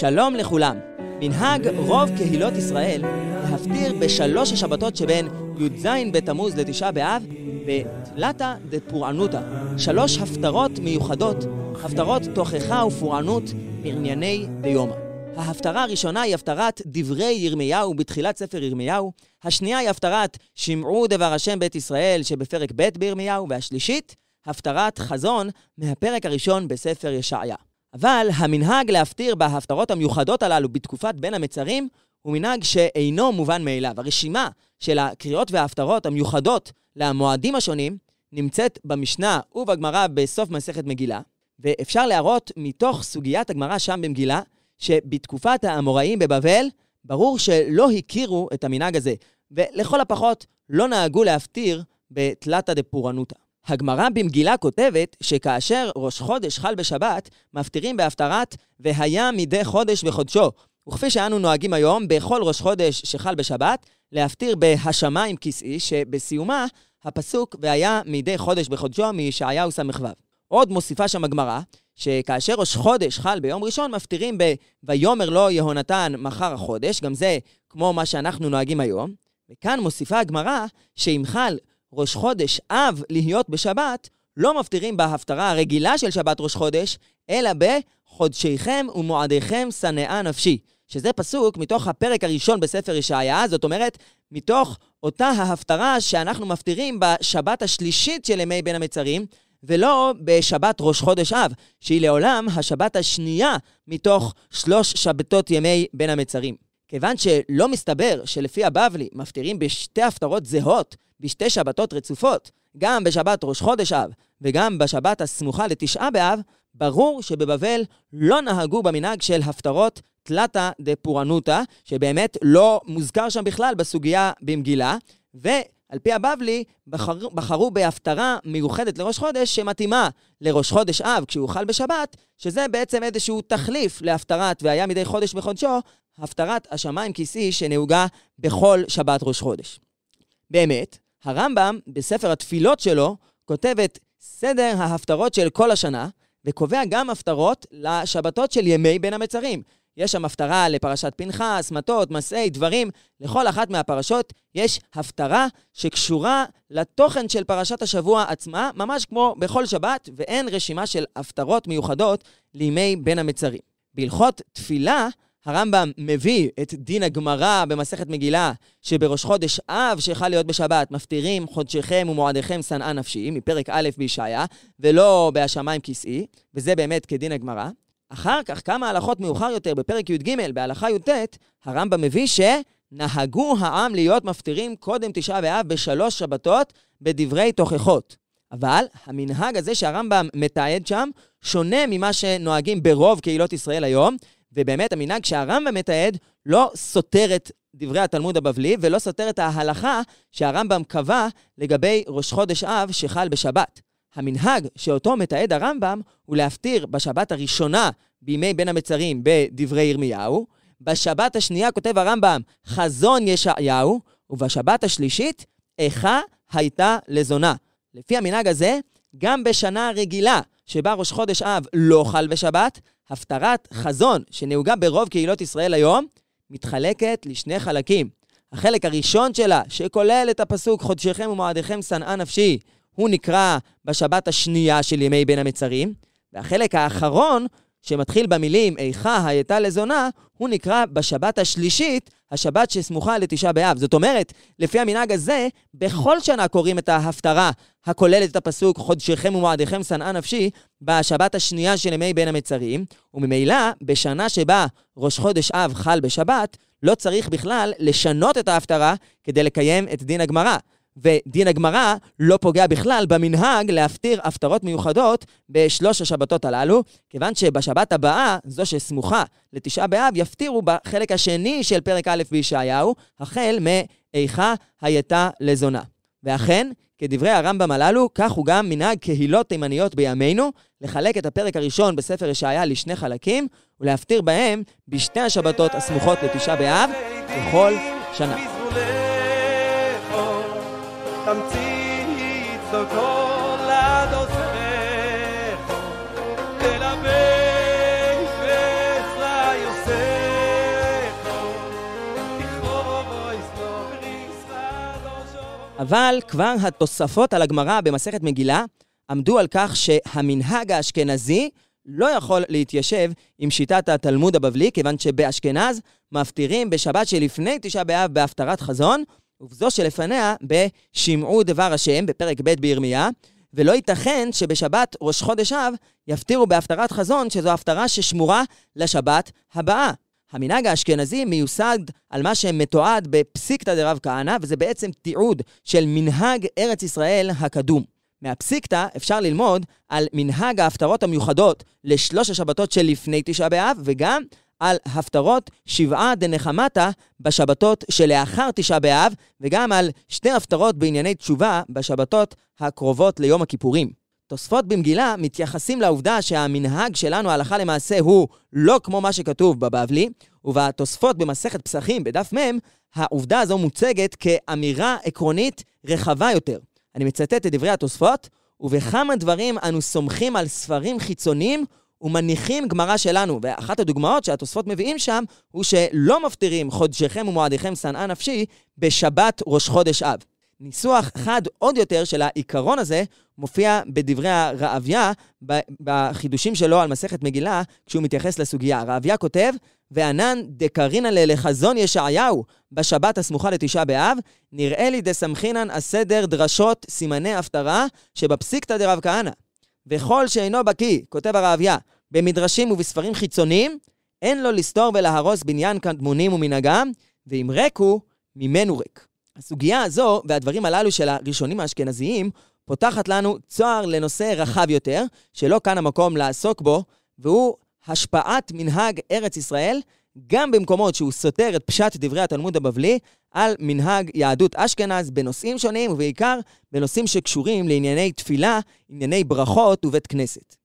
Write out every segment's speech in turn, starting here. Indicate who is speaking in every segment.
Speaker 1: שלום לכולם. מנהג רוב קהילות ישראל להפטיר בשלוש השבתות שבין י"ז בתמוז לתשעה באב בתלתא דפורענותא. שלוש הפטרות מיוחדות, הפטרות תוכחה ופורענות בענייני דיומא. ההפטרה הראשונה היא הפטרת דברי ירמיהו בתחילת ספר ירמיהו, השנייה היא הפטרת שמעו דבר השם בית ישראל שבפרק ב' בירמיהו, והשלישית, הפטרת חזון מהפרק הראשון בספר ישעיה. אבל המנהג להפטיר בהפטרות המיוחדות הללו בתקופת בין המצרים הוא מנהג שאינו מובן מאליו. הרשימה של הקריאות וההפטרות המיוחדות למועדים השונים נמצאת במשנה ובגמרא בסוף מסכת מגילה, ואפשר להראות מתוך סוגיית הגמרא שם במגילה, שבתקופת האמוראים בבבל, ברור שלא הכירו את המנהג הזה, ולכל הפחות לא נהגו להפטיר בתלתא דפורענותא. הגמרא במגילה כותבת שכאשר ראש חודש חל בשבת, מפטירים בהפטרת והיה מדי חודש בחודשו. וכפי שאנו נוהגים היום, בכל ראש חודש שחל בשבת, להפטיר בהשמיים כסאי, שבסיומה הפסוק והיה מדי חודש בחודשו מישעיהו ס"ו. עוד מוסיפה שם הגמרא, שכאשר ראש חודש חל ביום ראשון, מפטירים ב"ויאמר לו יהונתן מחר החודש", גם זה כמו מה שאנחנו נוהגים היום. וכאן מוסיפה הגמרא שאם חל ראש חודש אב להיות בשבת, לא מפטירים בהפטרה הרגילה של שבת ראש חודש, אלא בחודשיכם ומועדיכם שנאה נפשי. שזה פסוק מתוך הפרק הראשון בספר ישעיה, זאת אומרת, מתוך אותה ההפטרה שאנחנו מפטירים בשבת השלישית של ימי בין המצרים, ולא בשבת ראש חודש אב, שהיא לעולם השבת השנייה מתוך שלוש שבתות ימי בין המצרים. כיוון שלא מסתבר שלפי הבבלי מפטירים בשתי הפטרות זהות, בשתי שבתות רצופות, גם בשבת ראש חודש אב וגם בשבת הסמוכה לתשעה באב, ברור שבבבל לא נהגו במנהג של הפטרות תלתא דפורענותא, שבאמת לא מוזכר שם בכלל בסוגיה במגילה, ועל פי הבבלי בחר, בחרו בהפטרה מיוחדת לראש חודש שמתאימה לראש חודש אב כשהוא חל בשבת, שזה בעצם איזשהו תחליף להפטרת והיה מדי חודש בחודשו, הפטרת השמיים כיסי שנהוגה בכל שבת ראש חודש. באמת, הרמב"ם בספר התפילות שלו כותב את סדר ההפטרות של כל השנה, וקובע גם הפטרות לשבתות של ימי בין המצרים. יש שם הפטרה לפרשת פנחס, מטות, מסעי, דברים. לכל אחת מהפרשות יש הפטרה שקשורה לתוכן של פרשת השבוע עצמה, ממש כמו בכל שבת, ואין רשימה של הפטרות מיוחדות לימי בין המצרים. בהלכות תפילה, הרמב"ם מביא את דין הגמרא במסכת מגילה, שבראש חודש אב שיכול להיות בשבת, מפטירים חודשיכם ומועדיכם שנאה נפשי, מפרק א' בישעיה, ולא בהשמיים כסאי, וזה באמת כדין הגמרא. אחר כך, כמה הלכות מאוחר יותר, בפרק י"ג, בהלכה י"ט, הרמב"ם מביא שנהגו העם להיות מפטירים קודם תשעה באב בשלוש שבתות בדברי תוכחות. אבל המנהג הזה שהרמב"ם מתעד שם, שונה ממה שנוהגים ברוב קהילות ישראל היום, ובאמת המנהג שהרמב"ם מתעד לא סותר את דברי התלמוד הבבלי ולא סותר את ההלכה שהרמב"ם קבע לגבי ראש חודש אב שחל בשבת. המנהג שאותו מתעד הרמב"ם הוא להפטיר בשבת הראשונה בימי בין המצרים בדברי ירמיהו, בשבת השנייה כותב הרמב"ם חזון ישעיהו, ובשבת השלישית איכה הייתה לזונה. לפי המנהג הזה, גם בשנה רגילה שבה ראש חודש אב לא חל בשבת, הפטרת חזון שנהוגה ברוב קהילות ישראל היום, מתחלקת לשני חלקים. החלק הראשון שלה, שכולל את הפסוק חודשיכם ומועדיכם שנאה נפשי, הוא נקרא בשבת השנייה של ימי בין המצרים, והחלק האחרון, שמתחיל במילים איכה הייתה לזונה, הוא נקרא בשבת השלישית, השבת שסמוכה לתשעה באב. זאת אומרת, לפי המנהג הזה, בכל שנה קוראים את ההפטרה הכוללת את הפסוק חודשיכם ומועדיכם שנאה נפשי, בשבת השנייה של ימי בין המצרים, וממילא, בשנה שבה ראש חודש אב חל בשבת, לא צריך בכלל לשנות את ההפטרה כדי לקיים את דין הגמרא. ודין הגמרא לא פוגע בכלל במנהג להפטיר הפטרות מיוחדות בשלוש השבתות הללו, כיוון שבשבת הבאה, זו שסמוכה לתשעה באב, יפטירו בחלק השני של פרק א' בישעיהו, החל מאיכה הייתה לזונה. ואכן, כדברי הרמב"ם הללו, כך הוא גם מנהג קהילות תימניות בימינו, לחלק את הפרק הראשון בספר ישעיה לשני חלקים, ולהפטיר בהם בשתי השבתות הסמוכות לתשעה באב, בכל שנה. תמצית סודו לעד עוזרך, אבל כבר התוספות על הגמרא במסכת מגילה עמדו על כך שהמנהג האשכנזי לא יכול להתיישב עם שיטת התלמוד הבבלי, כיוון שבאשכנז מפטירים בשבת שלפני תשעה באב בהפטרת חזון, ובזו שלפניה בשמעו דבר השם, בפרק ב' בירמיה, ולא ייתכן שבשבת ראש חודש אב יפטירו בהפטרת חזון, שזו הפטרה ששמורה לשבת הבאה. המנהג האשכנזי מיוסד על מה שמתועד בפסיקתא דרב כהנא, וזה בעצם תיעוד של מנהג ארץ ישראל הקדום. מהפסיקתא אפשר ללמוד על מנהג ההפטרות המיוחדות לשלוש השבתות שלפני תשעה באב, וגם על הפטרות שבעה דנחמתא בשבתות שלאחר תשעה באב, וגם על שתי הפטרות בענייני תשובה בשבתות הקרובות ליום הכיפורים. תוספות במגילה מתייחסים לעובדה שהמנהג שלנו הלכה למעשה הוא לא כמו מה שכתוב בבבלי, ובתוספות במסכת פסחים בדף מ', העובדה הזו מוצגת כאמירה עקרונית רחבה יותר. אני מצטט את דברי התוספות, ובכמה דברים אנו סומכים על ספרים חיצוניים ומניחים גמרא שלנו. ואחת הדוגמאות שהתוספות מביאים שם, הוא שלא מפטירים חודשיכם ומועדיכם שנאה נפשי בשבת ראש חודש אב. ניסוח חד עוד יותר של העיקרון הזה מופיע בדברי הרעביה, בחידושים שלו על מסכת מגילה, כשהוא מתייחס לסוגיה. הרעביה כותב, וענן דקרינא לחזון ישעיהו בשבת הסמוכה לתשעה באב, נראה לי דסמכינן הסדר דרשות סימני הפטרה שבפסיקתא דרב כהנא. וכל שאינו בקיא, כותב הרעביה, במדרשים ובספרים חיצוניים, אין לו לסתור ולהרוס בניין קדמונים ומנהגם, ואם ריק הוא, ממנו ריק. הסוגיה הזו והדברים הללו של הראשונים האשכנזיים פותחת לנו צוהר לנושא רחב יותר, שלא כאן המקום לעסוק בו, והוא השפעת מנהג ארץ ישראל, גם במקומות שהוא סותר את פשט דברי התלמוד הבבלי, על מנהג יהדות אשכנז בנושאים שונים, ובעיקר בנושאים שקשורים לענייני תפילה, ענייני ברכות ובית כנסת.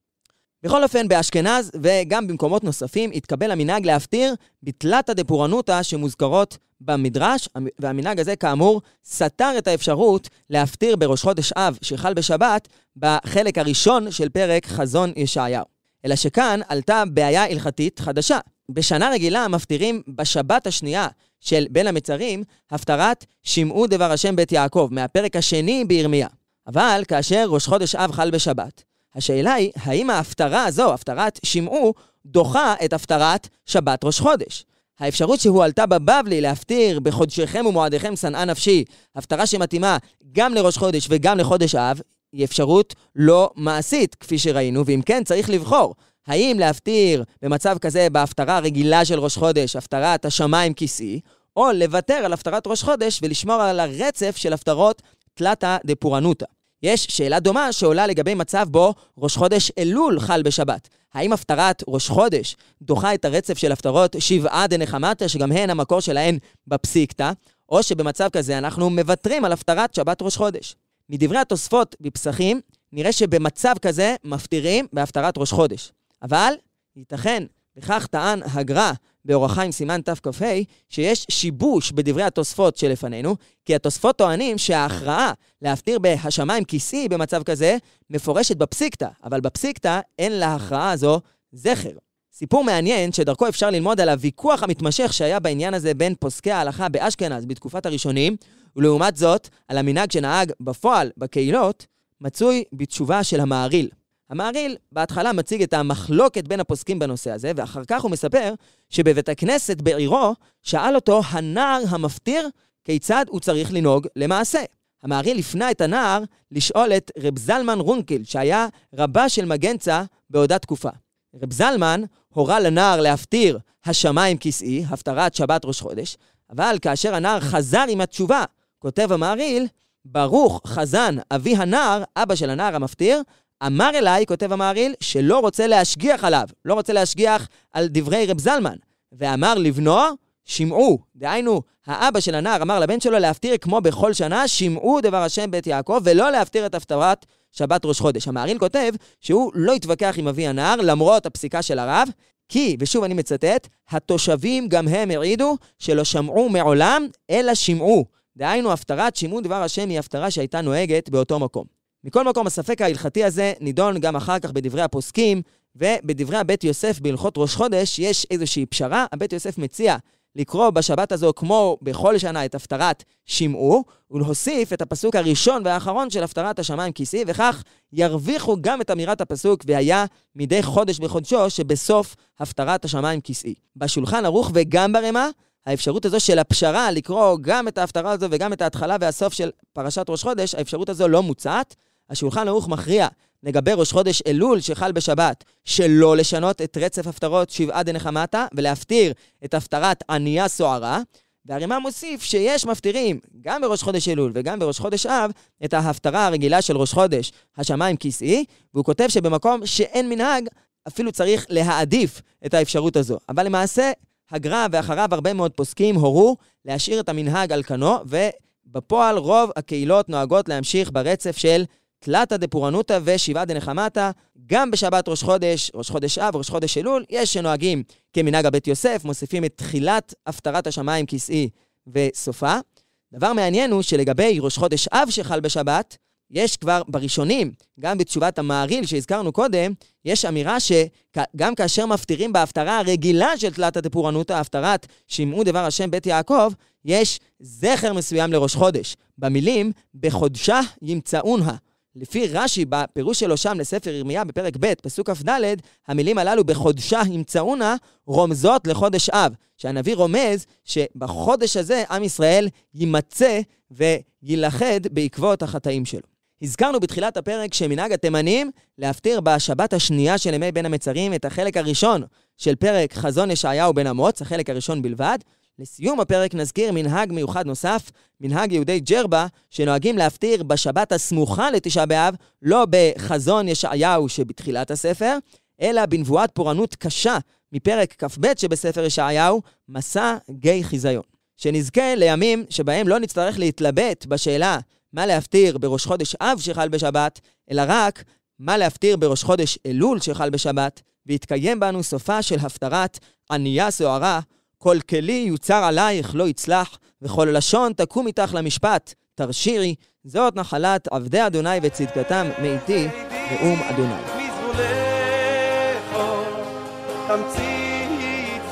Speaker 1: בכל אופן, באשכנז וגם במקומות נוספים התקבל המנהג להפטיר בתלתא דפורענותא שמוזכרות במדרש, והמנהג הזה כאמור סתר את האפשרות להפטיר בראש חודש אב שחל בשבת בחלק הראשון של פרק חזון ישעיהו. אלא שכאן עלתה בעיה הלכתית חדשה. בשנה רגילה מפטירים בשבת השנייה של בין המצרים הפטרת שמעו דבר השם בית יעקב, מהפרק השני בירמיה. אבל כאשר ראש חודש אב חל בשבת, השאלה היא, האם ההפטרה הזו, הפטרת שמעו, דוחה את הפטרת שבת ראש חודש? האפשרות שהועלתה בבבלי להפטיר בחודשיכם ומועדיכם שנאה נפשי, הפטרה שמתאימה גם לראש חודש וגם לחודש אב, היא אפשרות לא מעשית, כפי שראינו, ואם כן, צריך לבחור. האם להפטיר במצב כזה בהפטרה הרגילה של ראש חודש, הפטרת השמיים כיסאי, או לוותר על הפטרת ראש חודש ולשמור על הרצף של הפטרות תלתא דפורענותא. יש שאלה דומה שעולה לגבי מצב בו ראש חודש אלול חל בשבת. האם הפטרת ראש חודש דוחה את הרצף של הפטרות שבעה דנחמתא, שגם הן המקור שלהן בפסיקתא, או שבמצב כזה אנחנו מוותרים על הפטרת שבת ראש חודש. מדברי התוספות בפסחים, נראה שבמצב כזה מפטירים בהפטרת ראש חודש. אבל ייתכן, וכך טען הגר"א באורח חיים סימן תכ"ה, שיש שיבוש בדברי התוספות שלפנינו, כי התוספות טוענים שההכרעה להפטיר בהשמיים כיסי במצב כזה מפורשת בפסיקתא, אבל בפסיקתא אין להכרעה הזו זכר. סיפור מעניין שדרכו אפשר ללמוד על הוויכוח המתמשך שהיה בעניין הזה בין פוסקי ההלכה באשכנז בתקופת הראשונים, ולעומת זאת, על המנהג שנהג בפועל בקהילות, מצוי בתשובה של המעריל. המעריל בהתחלה מציג את המחלוקת בין הפוסקים בנושא הזה, ואחר כך הוא מספר שבבית הכנסת בעירו שאל אותו הנער המפטיר כיצד הוא צריך לנהוג למעשה. המעריל הפנה את הנער לשאול את רב זלמן רונקל, שהיה רבה של מגנצה באותה תקופה. רב זלמן הורה לנער להפטיר השמיים כיסאי, הפטרת שבת ראש חודש, אבל כאשר הנער חזר עם התשובה, כותב המעריל, ברוך חזן אבי הנער, אבא של הנער המפטיר, אמר אליי, כותב המעריל, שלא רוצה להשגיח עליו, לא רוצה להשגיח על דברי רב זלמן. ואמר לבנו, שמעו. דהיינו, האבא של הנער אמר לבן שלו להפטיר כמו בכל שנה, שמעו דבר השם בית יעקב, ולא להפטיר את הפטרת שבת ראש חודש. המעריל כותב שהוא לא התווכח עם אבי הנער, למרות הפסיקה של הרב, כי, ושוב אני מצטט, התושבים גם הם העידו שלא שמעו מעולם, אלא שמעו. דהיינו, הפטרת שמעו דבר השם היא הפטרה שהייתה נוהגת באותו מקום. מכל מקום, הספק ההלכתי הזה נידון גם אחר כך בדברי הפוסקים, ובדברי הבית יוסף בהלכות ראש חודש יש איזושהי פשרה. הבית יוסף מציע לקרוא בשבת הזו כמו בכל שנה את הפטרת שמעו, ולהוסיף את הפסוק הראשון והאחרון של הפטרת השמיים כיסי, וכך ירוויחו גם את אמירת הפסוק והיה מדי חודש בחודשו שבסוף הפטרת השמיים כיסי. בשולחן ערוך וגם ברמה, האפשרות הזו של הפשרה, לקרוא גם את ההפטרה הזו וגם את ההתחלה והסוף של פרשת ראש חודש, האפשרות הזו לא מוצעת. השולחן ערוך מכריע לגבי ראש חודש אלול שחל בשבת, שלא לשנות את רצף הפטרות שבעה דנחמתה ולהפטיר את הפטרת ענייה סוערה. והרימה מוסיף שיש מפטירים גם בראש חודש אלול וגם בראש חודש אב את ההפטרה הרגילה של ראש חודש, השמיים כיסאי, והוא כותב שבמקום שאין מנהג, אפילו צריך להעדיף את האפשרות הזו. אבל למעשה, הגר"א ואחריו הרבה מאוד פוסקים הורו להשאיר את המנהג על כנו, ובפועל רוב הקהילות נוהגות להמשיך ברצף של תלתא דפורענותא ושבעה דנחמתא, גם בשבת ראש חודש, ראש חודש אב, ראש חודש אלול, יש שנוהגים כמנהג הבית יוסף, מוסיפים את תחילת הפטרת השמיים כסאי וסופה. דבר מעניין הוא שלגבי ראש חודש אב שחל בשבת, יש כבר בראשונים, גם בתשובת המעריל שהזכרנו קודם, יש אמירה שגם כאשר מפטירים בהפטרה הרגילה של תלתא דפורענותא, הפטרת שמעו דבר השם בית יעקב, יש זכר מסוים לראש חודש. במילים, בחודשה ימצאונה. לפי רש"י, בפירוש שלו שם לספר ירמיה בפרק ב', פסוק כ"ד, המילים הללו בחודשה ימצאונה רומזות לחודש אב. שהנביא רומז שבחודש הזה עם ישראל יימצא ויילכד בעקבות החטאים שלו. הזכרנו בתחילת הפרק שמנהג התימנים להפטיר בשבת השנייה של ימי בין המצרים את החלק הראשון של פרק חזון ישעיהו בן אמוץ, החלק הראשון בלבד. לסיום הפרק נזכיר מנהג מיוחד נוסף, מנהג יהודי ג'רבה, שנוהגים להפטיר בשבת הסמוכה לתשעה באב, לא בחזון ישעיהו שבתחילת הספר, אלא בנבואת פורענות קשה מפרק כ"ב שבספר ישעיהו, מסע גיא חיזיון. שנזכה לימים שבהם לא נצטרך להתלבט בשאלה מה להפטיר בראש חודש אב שחל בשבת, אלא רק מה להפטיר בראש חודש אלול שחל בשבת, ויתקיים בנו סופה של הפטרת ענייה סוערה, כל כלי יוצר עלייך לא יצלח, וכל לשון תקום איתך למשפט, תרשירי, זאת נחלת עבדי אדוני וצדקתם מאיתי, נאום אדוני. תמצית